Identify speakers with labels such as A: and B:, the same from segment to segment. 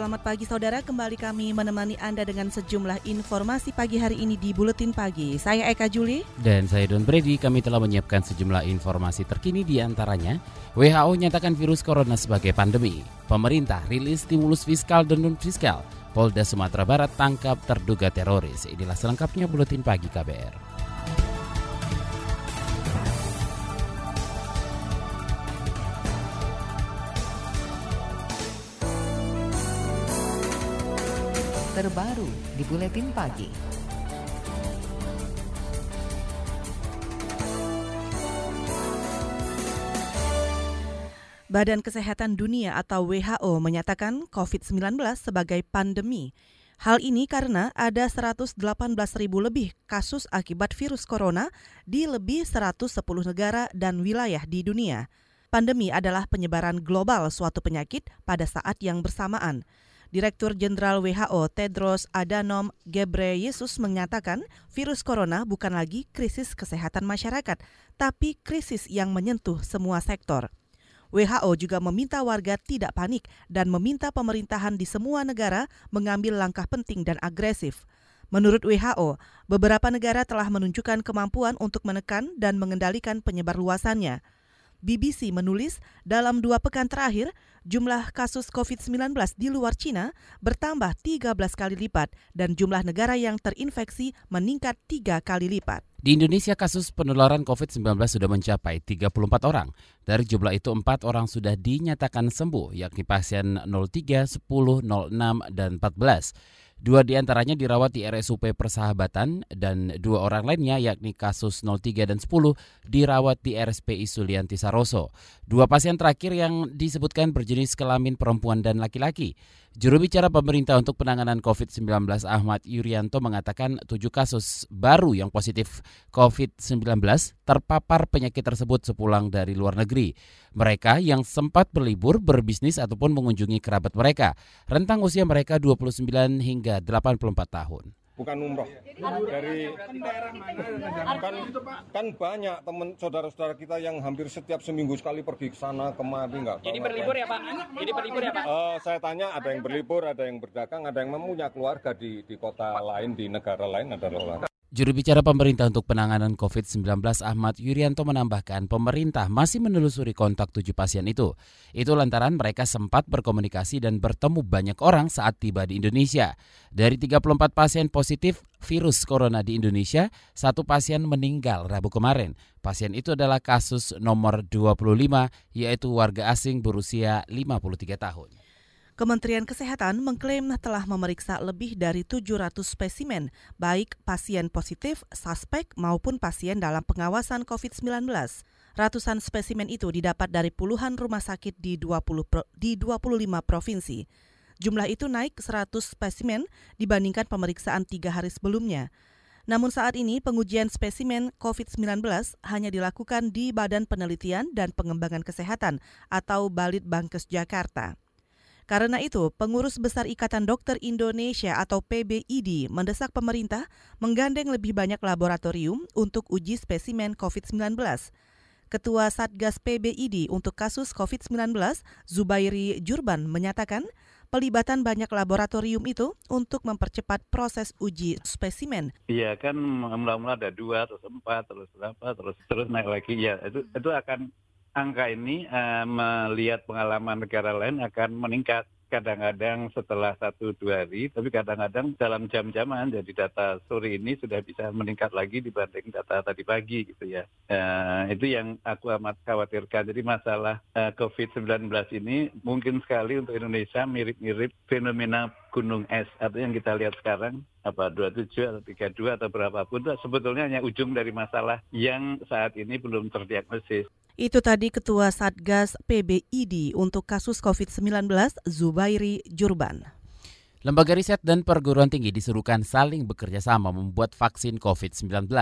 A: Selamat pagi saudara, kembali kami menemani Anda dengan sejumlah informasi pagi hari ini di Buletin Pagi. Saya Eka Juli.
B: Dan saya Don Brady, kami telah menyiapkan sejumlah informasi terkini di antaranya WHO nyatakan virus corona sebagai pandemi. Pemerintah rilis stimulus fiskal dan non-fiskal. Polda Sumatera Barat tangkap terduga teroris. Inilah selengkapnya Buletin Pagi KBR.
C: Terbaru di Buletin Pagi.
A: Badan Kesehatan Dunia atau WHO menyatakan COVID-19 sebagai pandemi. Hal ini karena ada 118 ribu lebih kasus akibat virus corona di lebih 110 negara dan wilayah di dunia. Pandemi adalah penyebaran global suatu penyakit pada saat yang bersamaan. Direktur Jenderal WHO Tedros Adhanom Ghebreyesus menyatakan virus corona bukan lagi krisis kesehatan masyarakat, tapi krisis yang menyentuh semua sektor. WHO juga meminta warga tidak panik dan meminta pemerintahan di semua negara mengambil langkah penting dan agresif. Menurut WHO, beberapa negara telah menunjukkan kemampuan untuk menekan dan mengendalikan penyebar luasannya. BBC menulis dalam dua pekan terakhir, jumlah kasus COVID-19 di luar Cina bertambah 13 kali lipat dan jumlah negara yang terinfeksi meningkat tiga kali lipat.
B: Di Indonesia kasus penularan COVID-19 sudah mencapai 34 orang. Dari jumlah itu, empat orang sudah dinyatakan sembuh, yakni pasien 03, 10, 06, dan 14. Dua di antaranya dirawat di RSUP Persahabatan dan dua orang lainnya yakni kasus 03 dan 10 dirawat di RSPI Sulianti Saroso. Dua pasien terakhir yang disebutkan berjenis kelamin perempuan dan laki-laki. Juru bicara pemerintah untuk penanganan COVID-19 Ahmad Yuryanto mengatakan tujuh kasus baru yang positif COVID-19 terpapar penyakit tersebut sepulang dari luar negeri. Mereka yang sempat berlibur, berbisnis ataupun mengunjungi kerabat mereka. Rentang usia mereka 29 hingga hingga 84 tahun.
D: Bukan umroh. Dari kan, kan banyak teman saudara-saudara kita yang hampir setiap seminggu sekali pergi ke sana kemari nggak.
E: Jadi berlibur ya Pak? Jadi berlibur ya Pak?
D: Uh, saya tanya ada yang berlibur, ada yang berdagang, ada yang mempunyai keluarga di di kota lain, di negara lain ada orang.
B: Juru bicara pemerintah untuk penanganan COVID-19 Ahmad Yuryanto menambahkan pemerintah masih menelusuri kontak tujuh pasien itu. Itu lantaran mereka sempat berkomunikasi dan bertemu banyak orang saat tiba di Indonesia. Dari 34 pasien positif virus corona di Indonesia, satu pasien meninggal Rabu kemarin. Pasien itu adalah kasus nomor 25 yaitu warga asing berusia 53 tahun.
A: Kementerian Kesehatan mengklaim telah memeriksa lebih dari 700 spesimen, baik pasien positif, suspek, maupun pasien dalam pengawasan COVID-19. Ratusan spesimen itu didapat dari puluhan rumah sakit di, 20 pro, di 25 provinsi. Jumlah itu naik 100 spesimen dibandingkan pemeriksaan tiga hari sebelumnya. Namun saat ini pengujian spesimen COVID-19 hanya dilakukan di Badan Penelitian dan Pengembangan Kesehatan atau Balit Bankes Jakarta. Karena itu, Pengurus Besar Ikatan Dokter Indonesia atau PBID mendesak pemerintah menggandeng lebih banyak laboratorium untuk uji spesimen COVID-19. Ketua Satgas PBID untuk kasus COVID-19, Zubairi Jurban, menyatakan pelibatan banyak laboratorium itu untuk mempercepat proses uji spesimen.
F: Iya kan mula-mula ada dua, terus empat, terus berapa, terus terus naik lagi. Ya itu itu akan angka ini uh, melihat pengalaman negara lain akan meningkat kadang-kadang setelah satu dua hari, tapi kadang-kadang dalam jam-jaman. Jadi data sore ini sudah bisa meningkat lagi dibanding data tadi pagi gitu ya. Uh, itu yang aku amat khawatirkan. Jadi masalah uh, COVID-19 ini mungkin sekali untuk Indonesia mirip-mirip fenomena gunung es atau yang kita lihat sekarang apa 27 atau 32 atau berapapun itu sebetulnya hanya ujung dari masalah yang saat ini belum terdiagnosis.
A: Itu tadi Ketua Satgas PBID untuk kasus COVID-19 Zubairi Jurban.
B: Lembaga riset dan perguruan tinggi disuruhkan saling bekerja sama membuat vaksin COVID-19.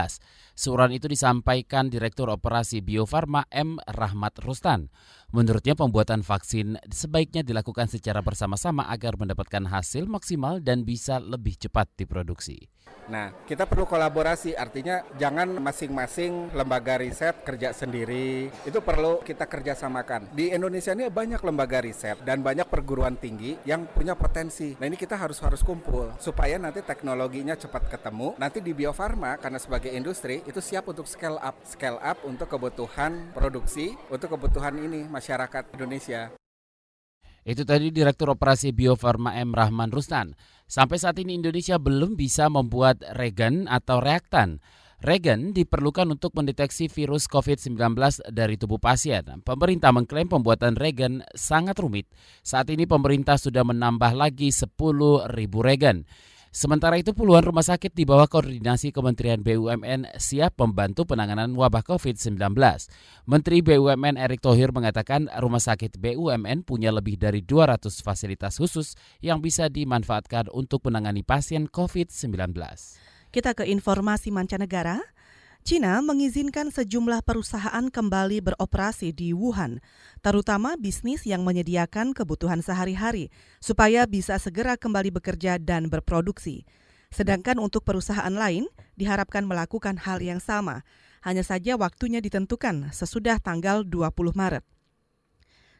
B: Surat itu disampaikan Direktur Operasi Bio Farma M. Rahmat Rustan. Menurutnya pembuatan vaksin sebaiknya dilakukan secara bersama-sama agar mendapatkan hasil maksimal dan bisa lebih cepat diproduksi.
G: Nah, kita perlu kolaborasi, artinya jangan masing-masing lembaga riset kerja sendiri. Itu perlu kita kerjasamakan. Di Indonesia ini banyak lembaga riset dan banyak perguruan tinggi yang punya potensi. Nah, ini kita harus harus kumpul supaya nanti teknologinya cepat ketemu. Nanti di Bio Farma karena sebagai industri itu siap untuk scale up, scale up untuk kebutuhan produksi, untuk kebutuhan ini masyarakat Indonesia.
B: Itu tadi Direktur Operasi Bio Farma M. Rahman Rustan. Sampai saat ini Indonesia belum bisa membuat regen atau reaktan. Regen diperlukan untuk mendeteksi virus COVID-19 dari tubuh pasien. Pemerintah mengklaim pembuatan regen sangat rumit. Saat ini pemerintah sudah menambah lagi 10 ribu regen. Sementara itu puluhan rumah sakit di bawah koordinasi Kementerian BUMN siap membantu penanganan wabah COVID-19. Menteri BUMN Erick Thohir mengatakan rumah sakit BUMN punya lebih dari 200 fasilitas khusus yang bisa dimanfaatkan untuk menangani pasien COVID-19.
A: Kita ke informasi mancanegara. China mengizinkan sejumlah perusahaan kembali beroperasi di Wuhan, terutama bisnis yang menyediakan kebutuhan sehari-hari, supaya bisa segera kembali bekerja dan berproduksi. Sedangkan untuk perusahaan lain diharapkan melakukan hal yang sama, hanya saja waktunya ditentukan sesudah tanggal 20 Maret.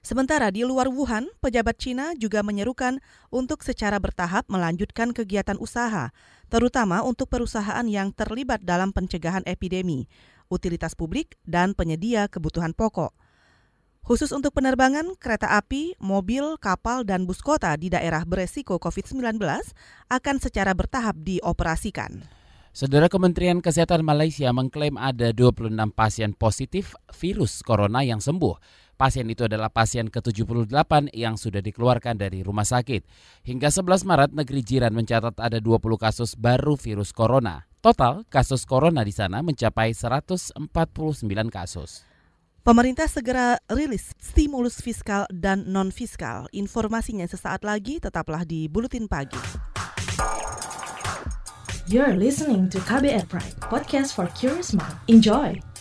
A: Sementara di luar Wuhan, pejabat Cina juga menyerukan untuk secara bertahap melanjutkan kegiatan usaha, terutama untuk perusahaan yang terlibat dalam pencegahan epidemi, utilitas publik, dan penyedia kebutuhan pokok. Khusus untuk penerbangan, kereta api, mobil, kapal, dan bus kota di daerah beresiko COVID-19 akan secara bertahap dioperasikan.
B: Saudara Kementerian Kesehatan Malaysia mengklaim ada 26 pasien positif virus corona yang sembuh. Pasien itu adalah pasien ke-78 yang sudah dikeluarkan dari rumah sakit. Hingga 11 Maret, negeri jiran mencatat ada 20 kasus baru virus corona. Total kasus corona di sana mencapai 149 kasus.
A: Pemerintah segera rilis stimulus fiskal dan non-fiskal. Informasinya sesaat lagi, tetaplah di Buletin Pagi.
H: You're listening to KBR Pride, podcast for curious mind. Enjoy!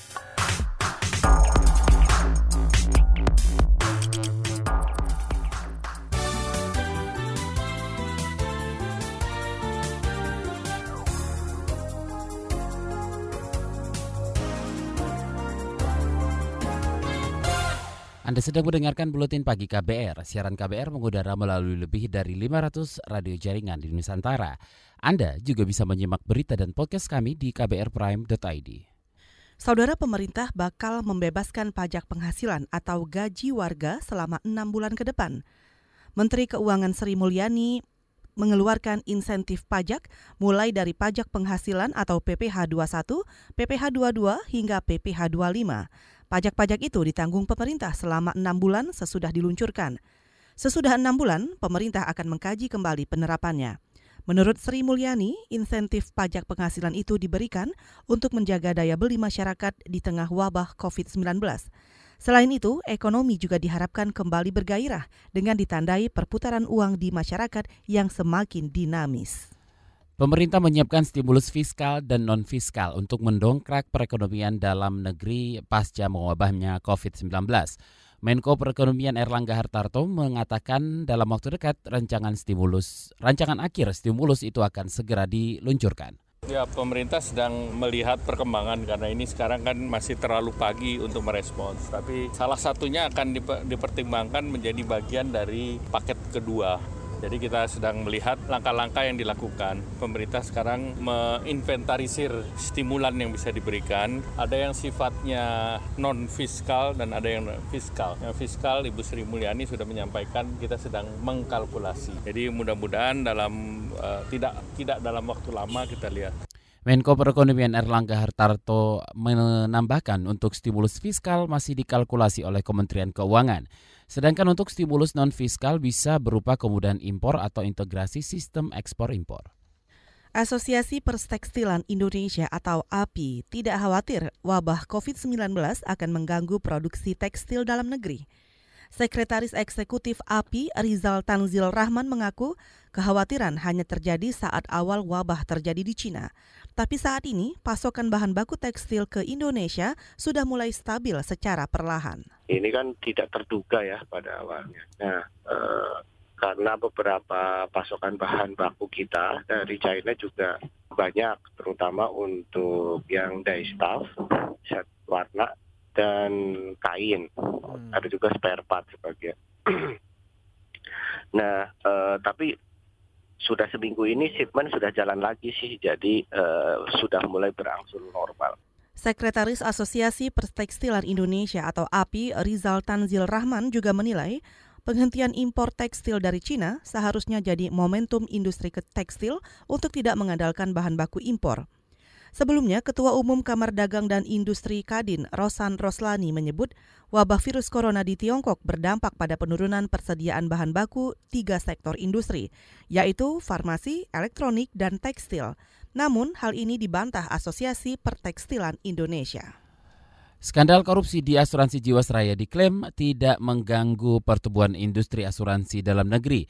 B: Sedang mendengarkan Buletin Pagi KBR. Siaran KBR mengudara melalui lebih dari 500 radio jaringan di Nusantara. Anda juga bisa menyimak berita dan podcast kami di kbrprime.id.
A: Saudara pemerintah bakal membebaskan pajak penghasilan atau gaji warga selama enam bulan ke depan. Menteri Keuangan Sri Mulyani mengeluarkan insentif pajak mulai dari pajak penghasilan atau PPh 21, PPh 22 hingga PPh 25. Pajak-pajak itu ditanggung pemerintah selama enam bulan sesudah diluncurkan. Sesudah enam bulan, pemerintah akan mengkaji kembali penerapannya. Menurut Sri Mulyani, insentif pajak penghasilan itu diberikan untuk menjaga daya beli masyarakat di tengah wabah COVID-19. Selain itu, ekonomi juga diharapkan kembali bergairah dengan ditandai perputaran uang di masyarakat yang semakin dinamis.
B: Pemerintah menyiapkan stimulus fiskal dan non-fiskal untuk mendongkrak perekonomian dalam negeri pasca mewabahnya COVID-19. Menko Perekonomian Erlangga Hartarto mengatakan dalam waktu dekat rancangan stimulus, rancangan akhir stimulus itu akan segera diluncurkan.
I: Ya, pemerintah sedang melihat perkembangan karena ini sekarang kan masih terlalu pagi untuk merespons. Tapi salah satunya akan dipertimbangkan menjadi bagian dari paket kedua jadi kita sedang melihat langkah-langkah yang dilakukan. Pemerintah sekarang menginventarisir stimulan yang bisa diberikan. Ada yang sifatnya non fiskal dan ada yang fiskal. Yang fiskal Ibu Sri Mulyani sudah menyampaikan kita sedang mengkalkulasi. Jadi mudah-mudahan dalam uh, tidak tidak dalam waktu lama kita lihat.
B: Menko Perekonomian Erlangga Hartarto menambahkan untuk stimulus fiskal masih dikalkulasi oleh Kementerian Keuangan. Sedangkan untuk stimulus non-fiskal bisa berupa kemudahan impor atau integrasi sistem ekspor-impor.
A: Asosiasi Perstekstilan Indonesia atau API tidak khawatir wabah COVID-19 akan mengganggu produksi tekstil dalam negeri. Sekretaris Eksekutif API Rizal Tanzil Rahman mengaku kekhawatiran hanya terjadi saat awal wabah terjadi di Cina. Tapi saat ini pasokan bahan baku tekstil ke Indonesia sudah mulai stabil secara perlahan.
J: Ini kan tidak terduga ya pada awalnya. Nah, eh, karena beberapa pasokan bahan baku kita dari China juga banyak, terutama untuk yang dye stuff, set warna, dan kain. Hmm. Ada juga spare part sebagian. nah, uh, tapi sudah seminggu ini shipment sudah jalan lagi sih, jadi uh, sudah mulai berangsur normal.
A: Sekretaris Asosiasi Perstekstilan Indonesia atau API Rizal Tanzil Rahman juga menilai penghentian impor tekstil dari Cina seharusnya jadi momentum industri tekstil untuk tidak mengandalkan bahan baku impor. Sebelumnya, Ketua Umum Kamar Dagang dan Industri Kadin, Rosan Roslani menyebut wabah virus corona di Tiongkok berdampak pada penurunan persediaan bahan baku tiga sektor industri, yaitu farmasi, elektronik, dan tekstil. Namun, hal ini dibantah Asosiasi Pertekstilan Indonesia.
B: Skandal korupsi di asuransi Jiwasraya diklaim tidak mengganggu pertumbuhan industri asuransi dalam negeri.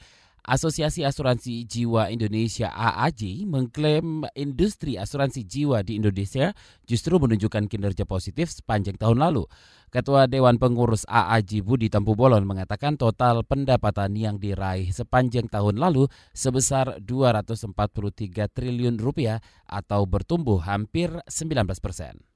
B: Asosiasi Asuransi Jiwa Indonesia AAJ mengklaim industri asuransi jiwa di Indonesia justru menunjukkan kinerja positif sepanjang tahun lalu. Ketua Dewan Pengurus AAJ Budi Tampu Bolon mengatakan total pendapatan yang diraih sepanjang tahun lalu sebesar 243 triliun rupiah atau bertumbuh hampir 19 persen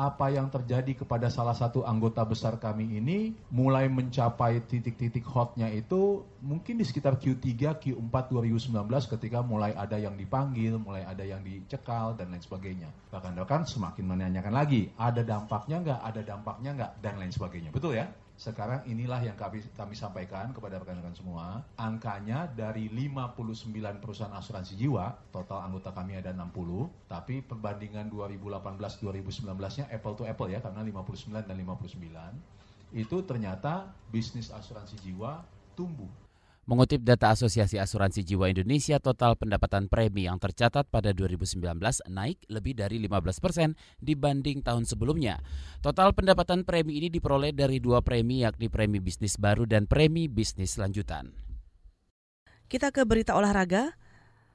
K: apa yang terjadi kepada salah satu anggota besar kami ini mulai mencapai titik-titik hotnya itu mungkin di sekitar Q3, Q4 2019 ketika mulai ada yang dipanggil, mulai ada yang dicekal dan lain sebagainya. Bahkan bahkan semakin menanyakan lagi, ada dampaknya nggak, ada dampaknya nggak dan lain sebagainya. Betul ya? Sekarang inilah yang kami, kami sampaikan kepada rekan-rekan semua. Angkanya dari 59 perusahaan asuransi jiwa, total anggota kami ada 60, tapi perbandingan 2018-2019-nya apple to apple ya, karena 59 dan 59, itu ternyata bisnis asuransi jiwa tumbuh
B: Mengutip data Asosiasi Asuransi Jiwa Indonesia, total pendapatan premi yang tercatat pada 2019 naik lebih dari 15 persen dibanding tahun sebelumnya. Total pendapatan premi ini diperoleh dari dua premi yakni premi bisnis baru dan premi bisnis lanjutan.
A: Kita ke berita olahraga.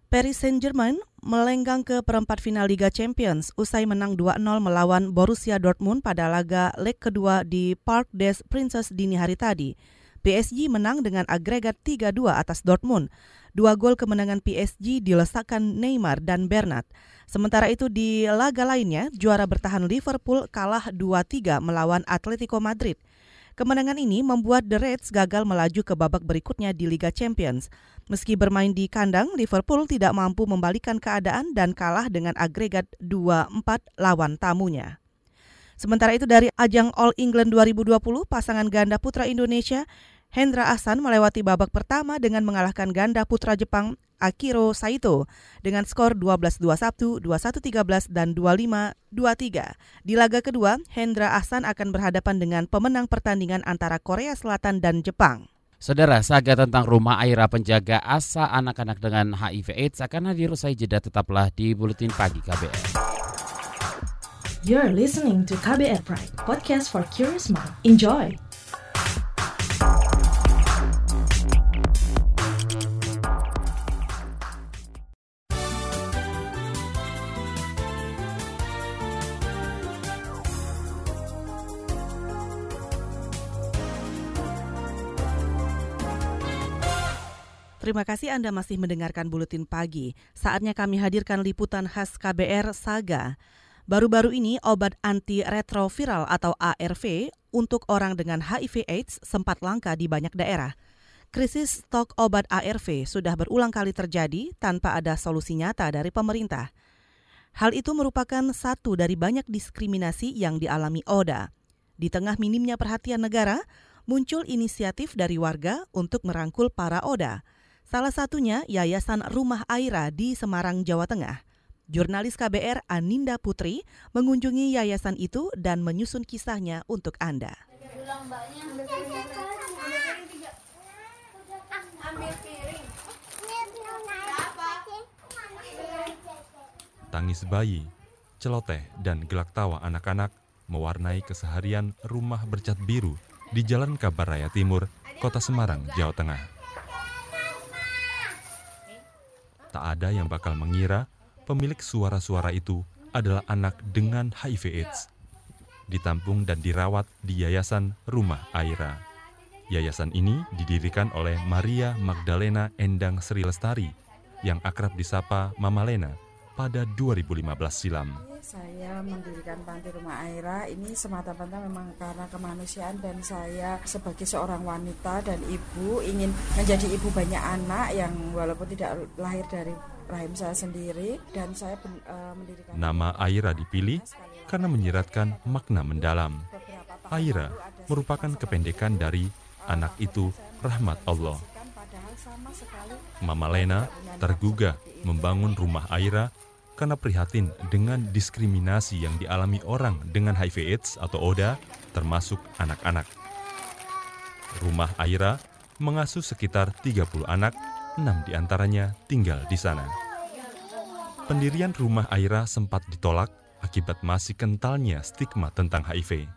A: Paris Saint-Germain melenggang ke perempat final Liga Champions usai menang 2-0 melawan Borussia Dortmund pada laga leg kedua di Park des Princes dini hari tadi. PSG menang dengan agregat 3-2 atas Dortmund. Dua gol kemenangan PSG dilesakan Neymar dan Bernat. Sementara itu di laga lainnya, juara bertahan Liverpool kalah 2-3 melawan Atletico Madrid. Kemenangan ini membuat The Reds gagal melaju ke babak berikutnya di Liga Champions. Meski bermain di kandang, Liverpool tidak mampu membalikan keadaan dan kalah dengan agregat 2-4 lawan tamunya. Sementara itu dari ajang All England 2020, pasangan ganda putra Indonesia Hendra Ahsan melewati babak pertama dengan mengalahkan ganda putra Jepang Akiro Saito dengan skor 12-21, 21-13, dan 25-23. Di laga kedua, Hendra Ahsan akan berhadapan dengan pemenang pertandingan antara Korea Selatan dan Jepang.
B: Saudara, saga tentang rumah Aira penjaga asa anak-anak dengan HIV AIDS akan hadir usai jeda tetaplah di Buletin Pagi KBR.
H: You're listening to KBR Pride, podcast for curious mind. Enjoy!
A: Terima kasih Anda masih mendengarkan Buletin Pagi. Saatnya kami hadirkan liputan khas KBR Saga. Baru-baru ini obat antiretroviral atau ARV untuk orang dengan HIV AIDS sempat langka di banyak daerah. Krisis stok obat ARV sudah berulang kali terjadi tanpa ada solusi nyata dari pemerintah. Hal itu merupakan satu dari banyak diskriminasi yang dialami ODA. Di tengah minimnya perhatian negara, muncul inisiatif dari warga untuk merangkul para ODA. Salah satunya Yayasan Rumah Aira di Semarang, Jawa Tengah. Jurnalis KBR Aninda Putri mengunjungi yayasan itu dan menyusun kisahnya untuk Anda.
L: Tangis bayi, celoteh, dan gelak tawa anak-anak mewarnai keseharian rumah bercat biru di Jalan Kabar Raya Timur, Kota Semarang, Jawa Tengah. Tak ada yang bakal mengira pemilik suara-suara itu adalah anak dengan HIV/AIDS. Ditampung dan dirawat di Yayasan Rumah Aira. Yayasan ini didirikan oleh Maria Magdalena Endang Sri Lestari yang akrab disapa Mama Lena pada 2015 silam.
M: Saya mendirikan Panti Rumah Aira ini semata-mata memang karena kemanusiaan dan saya sebagai seorang wanita dan ibu ingin menjadi ibu banyak anak yang walaupun tidak lahir dari rahim saya sendiri dan saya uh, mendirikan
L: Nama Aira dipilih karena menyiratkan makna mendalam. Aira merupakan kependekan dari anak itu rahmat Allah. Mama Lena tergugah membangun rumah Aira karena prihatin dengan diskriminasi yang dialami orang dengan HIV AIDS atau ODA, termasuk anak-anak. Rumah Aira mengasuh sekitar 30 anak, 6 di antaranya tinggal di sana. Pendirian rumah Aira sempat ditolak akibat masih kentalnya stigma tentang HIV.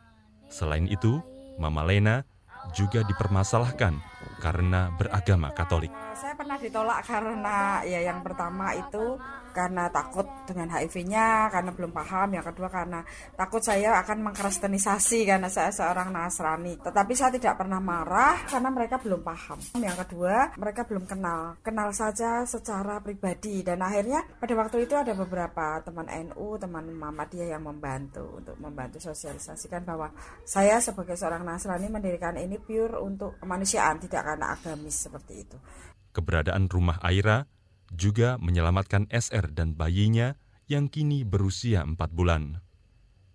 L: Selain itu, Mama Lena juga dipermasalahkan karena beragama Katolik.
M: Saya pernah ditolak karena ya yang pertama itu karena takut dengan HIV-nya, karena belum paham. Yang kedua karena takut saya akan mengkristenisasi karena saya seorang Nasrani. Tetapi saya tidak pernah marah karena mereka belum paham. Yang kedua, mereka belum kenal. Kenal saja secara pribadi dan akhirnya pada waktu itu ada beberapa teman NU, teman Muhammadiyah yang membantu untuk membantu sosialisasikan bahwa saya sebagai seorang Nasrani mendirikan ini pure untuk kemanusiaan, tidak karena agamis seperti itu.
L: Keberadaan rumah Aira juga menyelamatkan SR dan bayinya yang kini berusia 4 bulan.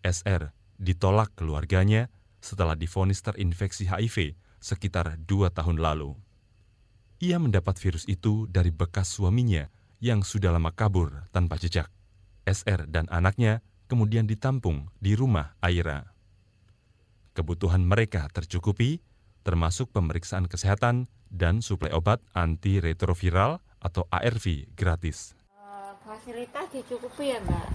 L: SR ditolak keluarganya setelah difonis terinfeksi HIV sekitar dua tahun lalu. Ia mendapat virus itu dari bekas suaminya yang sudah lama kabur tanpa jejak. SR dan anaknya kemudian ditampung di rumah Aira. Kebutuhan mereka tercukupi, termasuk pemeriksaan kesehatan dan suplai obat antiretroviral atau ARV gratis.
N: Uh, fasilitas dicukupi ya mbak.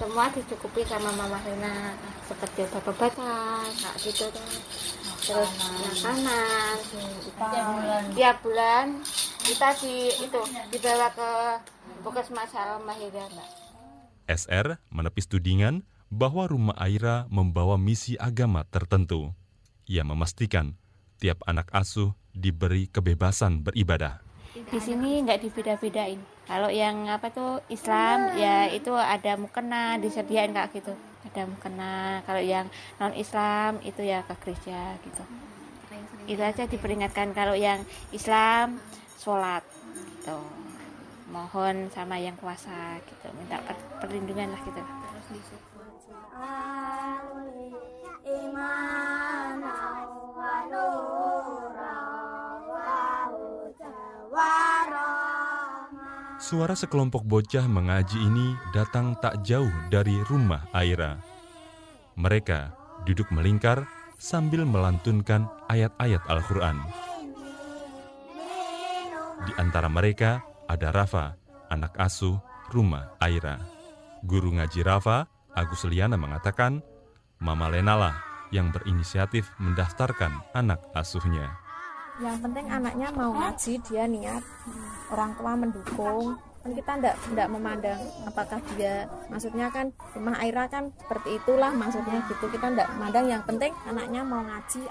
N: semua dicukupi sama Mama Rina seperti obat-obatan, kayak gitu kan. Terus makanan, tiap bulan kita di itu dibawa ke puskesmas Mahira mbak.
L: SR menepis tudingan bahwa rumah Aira membawa misi agama tertentu. Ia memastikan tiap anak asuh diberi kebebasan beribadah
N: di sini nggak dibeda-bedain. Kalau yang apa tuh Islam ya itu ada mukena disediain kayak gitu. Ada mukena. Kalau yang non Islam itu ya ke gereja gitu. Itu aja diperingatkan. Kalau yang Islam sholat gitu. Mohon sama yang kuasa gitu. Minta perlindungan lah gitu. Iman
L: Suara sekelompok bocah mengaji ini datang tak jauh dari rumah Aira. Mereka duduk melingkar sambil melantunkan ayat-ayat Al-Quran. Di antara mereka ada Rafa, anak asuh rumah Aira. Guru ngaji Rafa, Agus Liana mengatakan, Mama Lenalah yang berinisiatif mendaftarkan anak asuhnya
O: yang penting anaknya mau ngaji dia niat. Orang tua mendukung. Kan kita tidak tidak memandang apakah dia maksudnya kan rumah Aira kan seperti itulah maksudnya gitu. Kita tidak memandang yang penting anaknya mau ngaji.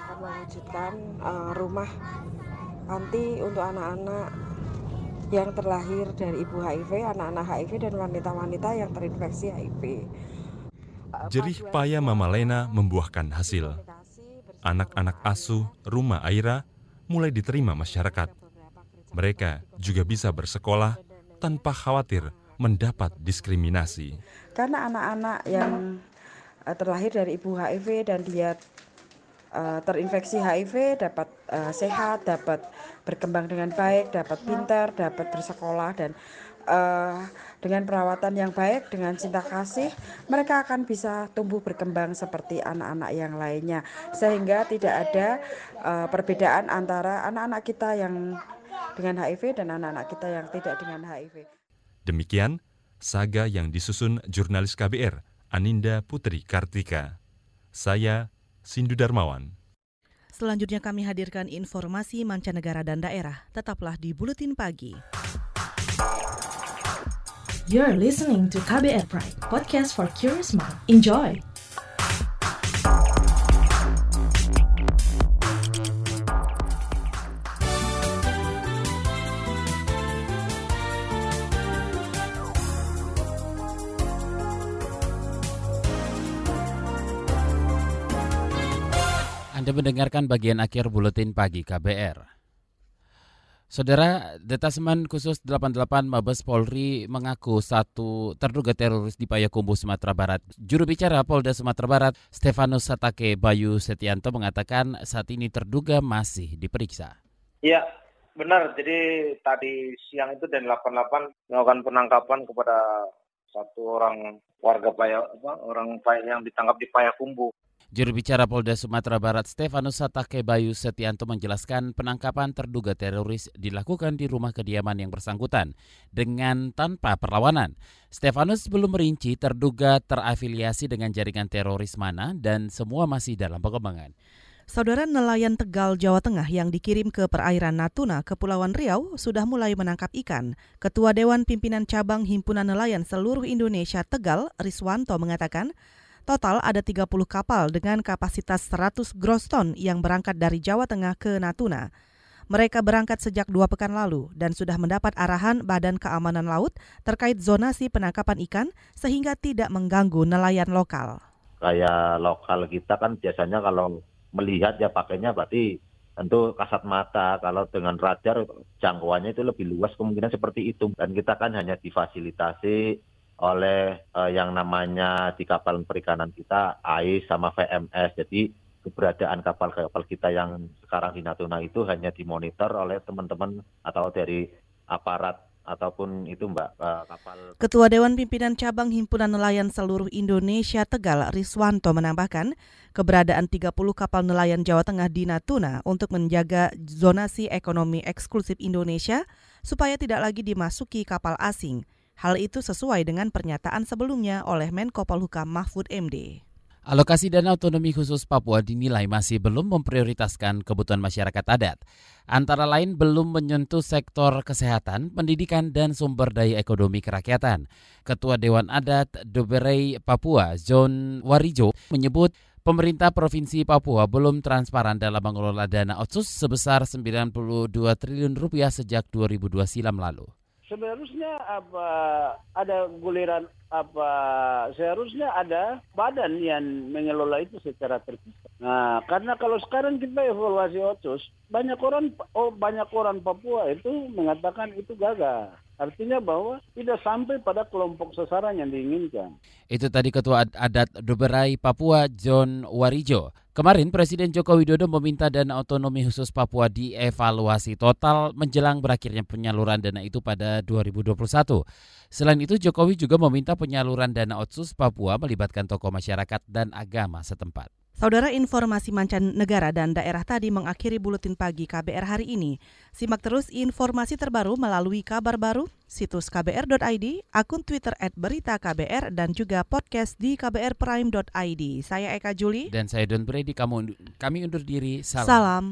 M: Akan mewujudkan uh, rumah panti untuk anak-anak yang terlahir dari ibu HIV, anak-anak HIV dan wanita-wanita yang terinfeksi HIV.
L: Jerih payah Mama Lena membuahkan hasil. Anak-anak asuh rumah Aira mulai diterima masyarakat. Mereka juga bisa bersekolah tanpa khawatir mendapat diskriminasi.
M: Karena anak-anak yang eh, terlahir dari ibu HIV dan dia uh, terinfeksi HIV dapat uh, sehat, dapat berkembang dengan baik, dapat pintar, dapat bersekolah dan uh, dengan perawatan yang baik, dengan cinta kasih, mereka akan bisa tumbuh berkembang seperti anak-anak yang lainnya, sehingga tidak ada uh, perbedaan antara anak-anak kita yang dengan HIV dan anak-anak kita yang tidak dengan HIV.
L: Demikian saga yang disusun jurnalis KBR Aninda Putri Kartika. Saya Sindu Darmawan.
A: Selanjutnya kami hadirkan informasi mancanegara dan daerah. Tetaplah di Buletin Pagi.
H: You're listening to KBR Pride, podcast for curious mind. Enjoy!
B: Anda mendengarkan bagian akhir buletin pagi KBR. Saudara, Detasemen Khusus 88 Mabes Polri mengaku satu terduga teroris di Payakumbuh, Sumatera Barat. Juru bicara Polda Sumatera Barat, Stefanus Satake Bayu Setianto mengatakan saat ini terduga masih diperiksa.
P: Iya, benar. Jadi tadi siang itu dan 88 melakukan penangkapan kepada satu orang warga Paya, apa, orang yang ditangkap di Payakumbuh.
B: Juru bicara Polda Sumatera Barat Stefanus Satake Bayu Setianto menjelaskan penangkapan terduga teroris dilakukan di rumah kediaman yang bersangkutan dengan tanpa perlawanan. Stefanus belum merinci terduga terafiliasi dengan jaringan teroris mana dan semua masih dalam pengembangan.
A: Saudara nelayan Tegal, Jawa Tengah yang dikirim ke perairan Natuna, Kepulauan Riau, sudah mulai menangkap ikan. Ketua Dewan Pimpinan Cabang Himpunan Nelayan Seluruh Indonesia Tegal, Riswanto, mengatakan Total ada 30 kapal dengan kapasitas 100 gross ton yang berangkat dari Jawa Tengah ke Natuna. Mereka berangkat sejak dua pekan lalu dan sudah mendapat arahan Badan Keamanan Laut terkait zonasi penangkapan ikan sehingga tidak mengganggu nelayan lokal.
Q: Kayak lokal kita kan biasanya kalau melihat ya pakainya berarti tentu kasat mata kalau dengan radar jangkauannya itu lebih luas kemungkinan seperti itu dan kita kan hanya difasilitasi oleh uh, yang namanya di kapal perikanan kita AIS sama VMS. Jadi keberadaan kapal-kapal kita yang sekarang di Natuna itu hanya dimonitor oleh teman-teman atau dari aparat ataupun itu Mbak uh, kapal.
A: Ketua Dewan Pimpinan Cabang Himpunan Nelayan Seluruh Indonesia Tegal Riswanto menambahkan keberadaan 30 kapal nelayan Jawa Tengah di Natuna untuk menjaga zonasi ekonomi eksklusif Indonesia supaya tidak lagi dimasuki kapal asing. Hal itu sesuai dengan pernyataan sebelumnya oleh Menko Polhukam Mahfud MD.
B: Alokasi dana otonomi khusus Papua dinilai masih belum memprioritaskan kebutuhan masyarakat adat. Antara lain belum menyentuh sektor kesehatan, pendidikan, dan sumber daya ekonomi kerakyatan. Ketua Dewan Adat Doberei Papua, John Warijo, menyebut pemerintah Provinsi Papua belum transparan dalam mengelola dana otsus sebesar 92 triliun rupiah sejak 2002 silam lalu
R: seharusnya apa ada guliran apa seharusnya ada badan yang mengelola itu secara terpisah. Nah, karena kalau sekarang kita evaluasi otsus, banyak orang oh banyak orang Papua itu mengatakan itu gagal. Artinya bahwa tidak sampai pada kelompok sasaran yang diinginkan.
B: Itu tadi Ketua Adat Doberai Papua John Warijo. Kemarin Presiden Joko Widodo meminta dana otonomi khusus Papua dievaluasi total menjelang berakhirnya penyaluran dana itu pada 2021. Selain itu Jokowi juga meminta penyaluran dana otsus Papua melibatkan tokoh masyarakat dan agama setempat.
A: Saudara informasi mancanegara dan daerah tadi mengakhiri buletin pagi KBR hari ini. Simak terus informasi terbaru melalui kabar baru, situs kbr.id, akun Twitter at berita KBR, dan juga podcast di kbrprime.id. Saya Eka Juli.
B: Dan saya Don Brady, kamu, kami undur diri.
A: Salam. Salam.